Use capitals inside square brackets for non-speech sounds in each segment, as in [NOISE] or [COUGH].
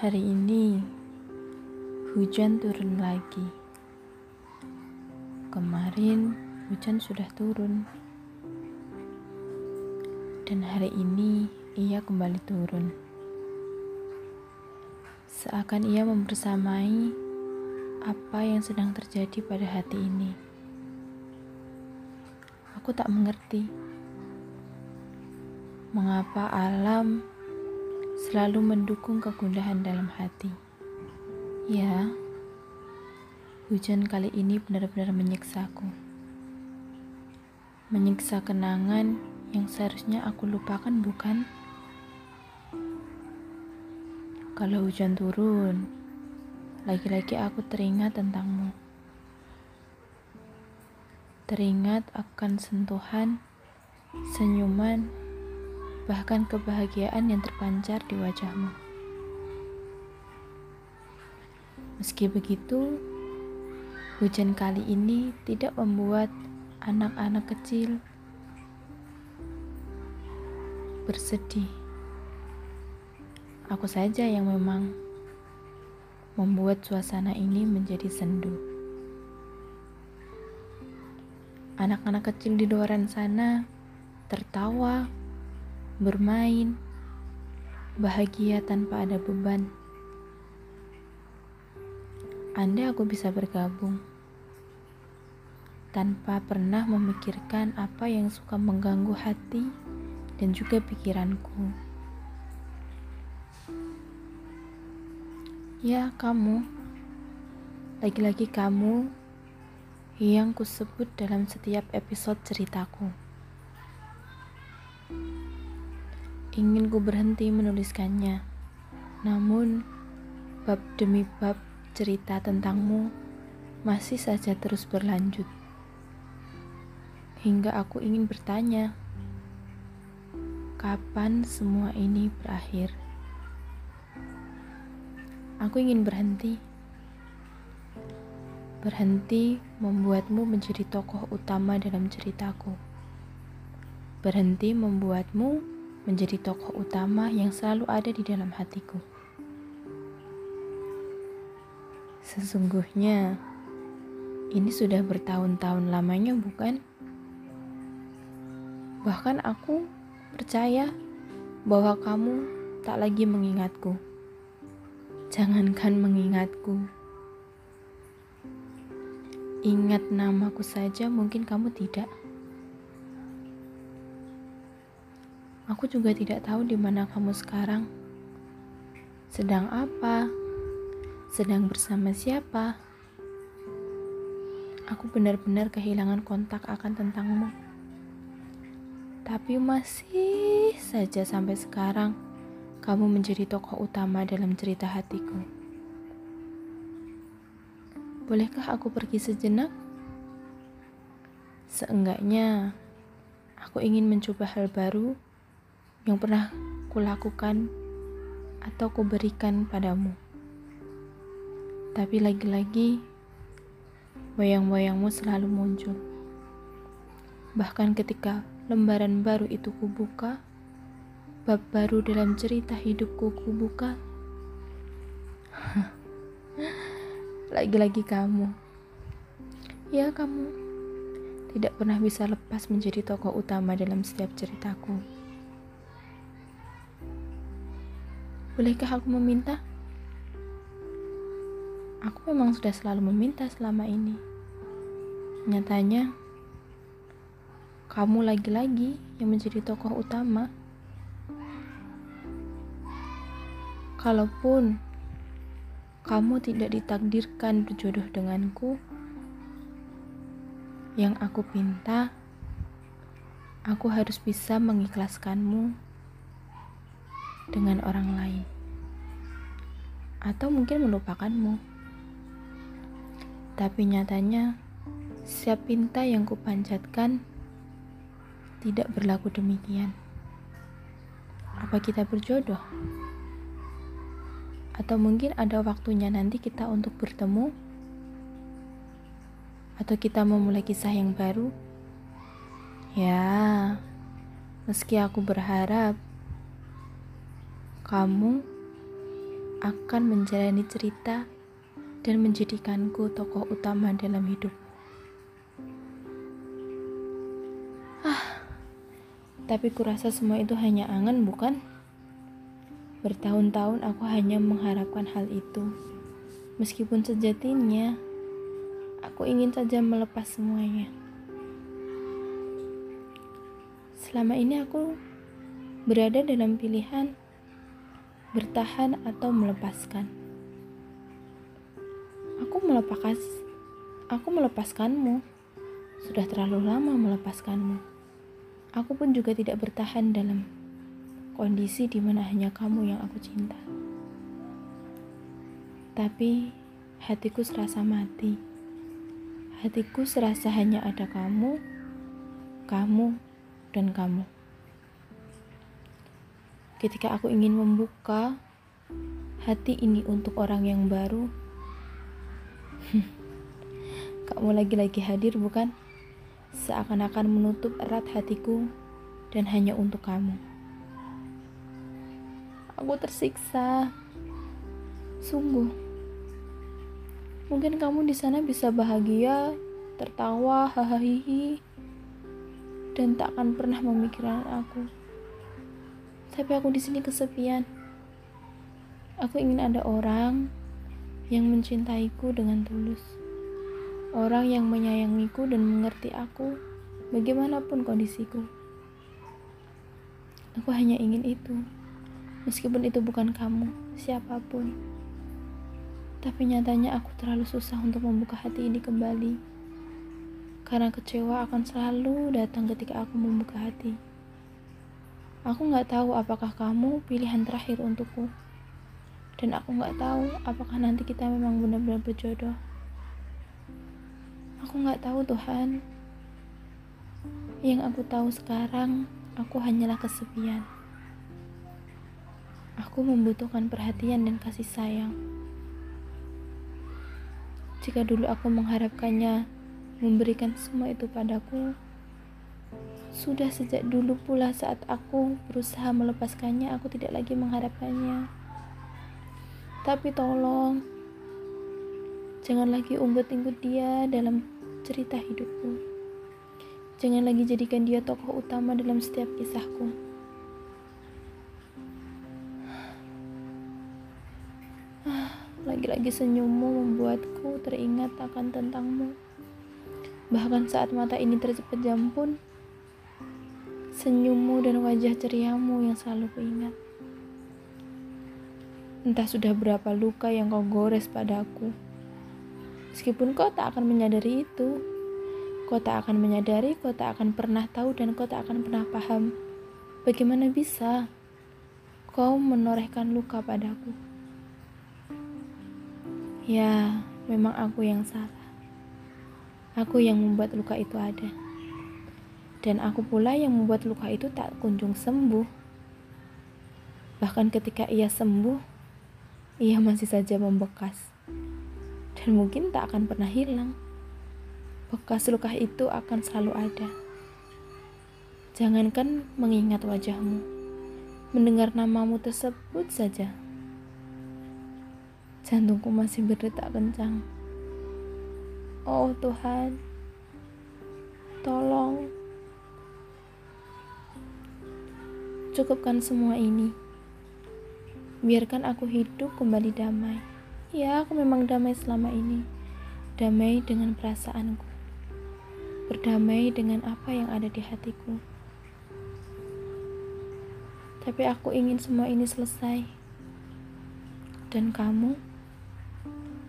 Hari ini hujan turun lagi. Kemarin hujan sudah turun. Dan hari ini ia kembali turun. Seakan ia membersamai apa yang sedang terjadi pada hati ini. Aku tak mengerti mengapa alam selalu mendukung kegundahan dalam hati. Ya, hujan kali ini benar-benar menyiksaku. Menyiksa kenangan yang seharusnya aku lupakan, bukan? Kalau hujan turun, lagi-lagi aku teringat tentangmu. Teringat akan sentuhan, senyuman, bahkan kebahagiaan yang terpancar di wajahmu. Meski begitu, hujan kali ini tidak membuat anak-anak kecil bersedih. Aku saja yang memang membuat suasana ini menjadi sendu. Anak-anak kecil di luar sana tertawa bermain, bahagia tanpa ada beban. Andai aku bisa bergabung tanpa pernah memikirkan apa yang suka mengganggu hati dan juga pikiranku. Ya, kamu, lagi-lagi kamu yang kusebut dalam setiap episode ceritaku. Ingin ku berhenti menuliskannya, namun bab demi bab cerita tentangmu masih saja terus berlanjut. Hingga aku ingin bertanya, kapan semua ini berakhir? Aku ingin berhenti. Berhenti membuatmu menjadi tokoh utama dalam ceritaku. Berhenti membuatmu menjadi tokoh utama yang selalu ada di dalam hatiku. Sesungguhnya, ini sudah bertahun-tahun lamanya, bukan? Bahkan aku percaya bahwa kamu tak lagi mengingatku. Jangankan mengingatku, ingat namaku saja, mungkin kamu tidak. Aku juga tidak tahu di mana kamu sekarang. Sedang apa? Sedang bersama siapa? Aku benar-benar kehilangan kontak akan tentangmu. Tapi masih saja sampai sekarang kamu menjadi tokoh utama dalam cerita hatiku. Bolehkah aku pergi sejenak? Seenggaknya, aku ingin mencoba hal baru yang pernah kulakukan atau kuberikan padamu. Tapi lagi-lagi, wayang-wayangmu selalu muncul. Bahkan ketika lembaran baru itu kubuka, bab baru dalam cerita hidupku kubuka, [LAUGHS] lagi-lagi kamu. Ya kamu tidak pernah bisa lepas menjadi tokoh utama dalam setiap ceritaku. Bolehkah aku meminta? Aku memang sudah selalu meminta selama ini. Nyatanya, kamu lagi-lagi yang menjadi tokoh utama. Kalaupun kamu tidak ditakdirkan berjodoh denganku, yang aku pinta, aku harus bisa mengikhlaskanmu dengan orang lain, atau mungkin melupakanmu. Tapi nyatanya, setiap pinta yang kupanjatkan tidak berlaku demikian. Apa kita berjodoh? Atau mungkin ada waktunya nanti kita untuk bertemu? Atau kita memulai kisah yang baru? Ya, meski aku berharap kamu akan menjalani cerita dan menjadikanku tokoh utama dalam hidup. Ah, tapi kurasa semua itu hanya angan, bukan? Bertahun-tahun aku hanya mengharapkan hal itu. Meskipun sejatinya aku ingin saja melepas semuanya. Selama ini aku berada dalam pilihan bertahan atau melepaskan. Aku melepas aku melepaskanmu. Sudah terlalu lama melepaskanmu. Aku pun juga tidak bertahan dalam kondisi di mana hanya kamu yang aku cinta. Tapi hatiku serasa mati. Hatiku serasa hanya ada kamu, kamu, dan kamu. Ketika aku ingin membuka hati ini untuk orang yang baru, [LAUGHS] kamu lagi-lagi hadir, bukan? Seakan-akan menutup erat hatiku dan hanya untuk kamu. Aku tersiksa, sungguh. Mungkin kamu di sana bisa bahagia, tertawa, hahaha, dan tak akan pernah memikirkan aku. Tapi aku di sini kesepian. Aku ingin ada orang yang mencintaiku dengan tulus. Orang yang menyayangiku dan mengerti aku bagaimanapun kondisiku. Aku hanya ingin itu. Meskipun itu bukan kamu, siapa pun. Tapi nyatanya aku terlalu susah untuk membuka hati ini kembali karena kecewa akan selalu datang ketika aku membuka hati. Aku nggak tahu apakah kamu pilihan terakhir untukku. Dan aku nggak tahu apakah nanti kita memang benar-benar berjodoh. Aku nggak tahu Tuhan. Yang aku tahu sekarang, aku hanyalah kesepian. Aku membutuhkan perhatian dan kasih sayang. Jika dulu aku mengharapkannya memberikan semua itu padaku. Sudah sejak dulu pula saat aku berusaha melepaskannya, aku tidak lagi mengharapkannya. Tapi tolong, jangan lagi unggut-unggut dia dalam cerita hidupku. Jangan lagi jadikan dia tokoh utama dalam setiap kisahku. Lagi-lagi senyummu membuatku teringat akan tentangmu. Bahkan saat mata ini terpejam pun, senyummu dan wajah ceriamu yang selalu kuingat. Entah sudah berapa luka yang kau gores padaku. Meskipun kau tak akan menyadari itu, kau tak akan menyadari, kau tak akan pernah tahu, dan kau tak akan pernah paham bagaimana bisa kau menorehkan luka padaku. Ya, memang aku yang salah. Aku yang membuat luka itu ada. Dan aku pula yang membuat luka itu tak kunjung sembuh. Bahkan ketika ia sembuh, ia masih saja membekas. Dan mungkin tak akan pernah hilang. Bekas luka itu akan selalu ada. Jangankan mengingat wajahmu, mendengar namamu tersebut saja. Jantungku masih berdetak kencang. Oh Tuhan, tolong cukupkan semua ini. Biarkan aku hidup kembali damai. Ya, aku memang damai selama ini. Damai dengan perasaanku. Berdamai dengan apa yang ada di hatiku. Tapi aku ingin semua ini selesai. Dan kamu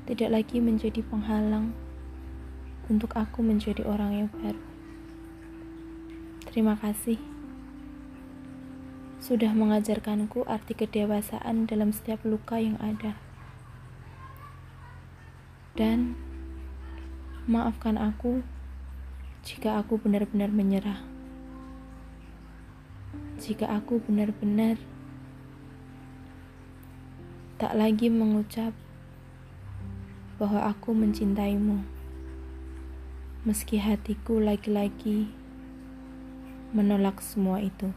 tidak lagi menjadi penghalang untuk aku menjadi orang yang baru. Terima kasih sudah mengajarkanku arti kedewasaan dalam setiap luka yang ada. Dan maafkan aku jika aku benar-benar menyerah. Jika aku benar-benar tak lagi mengucap bahwa aku mencintaimu meski hatiku lagi-lagi menolak semua itu.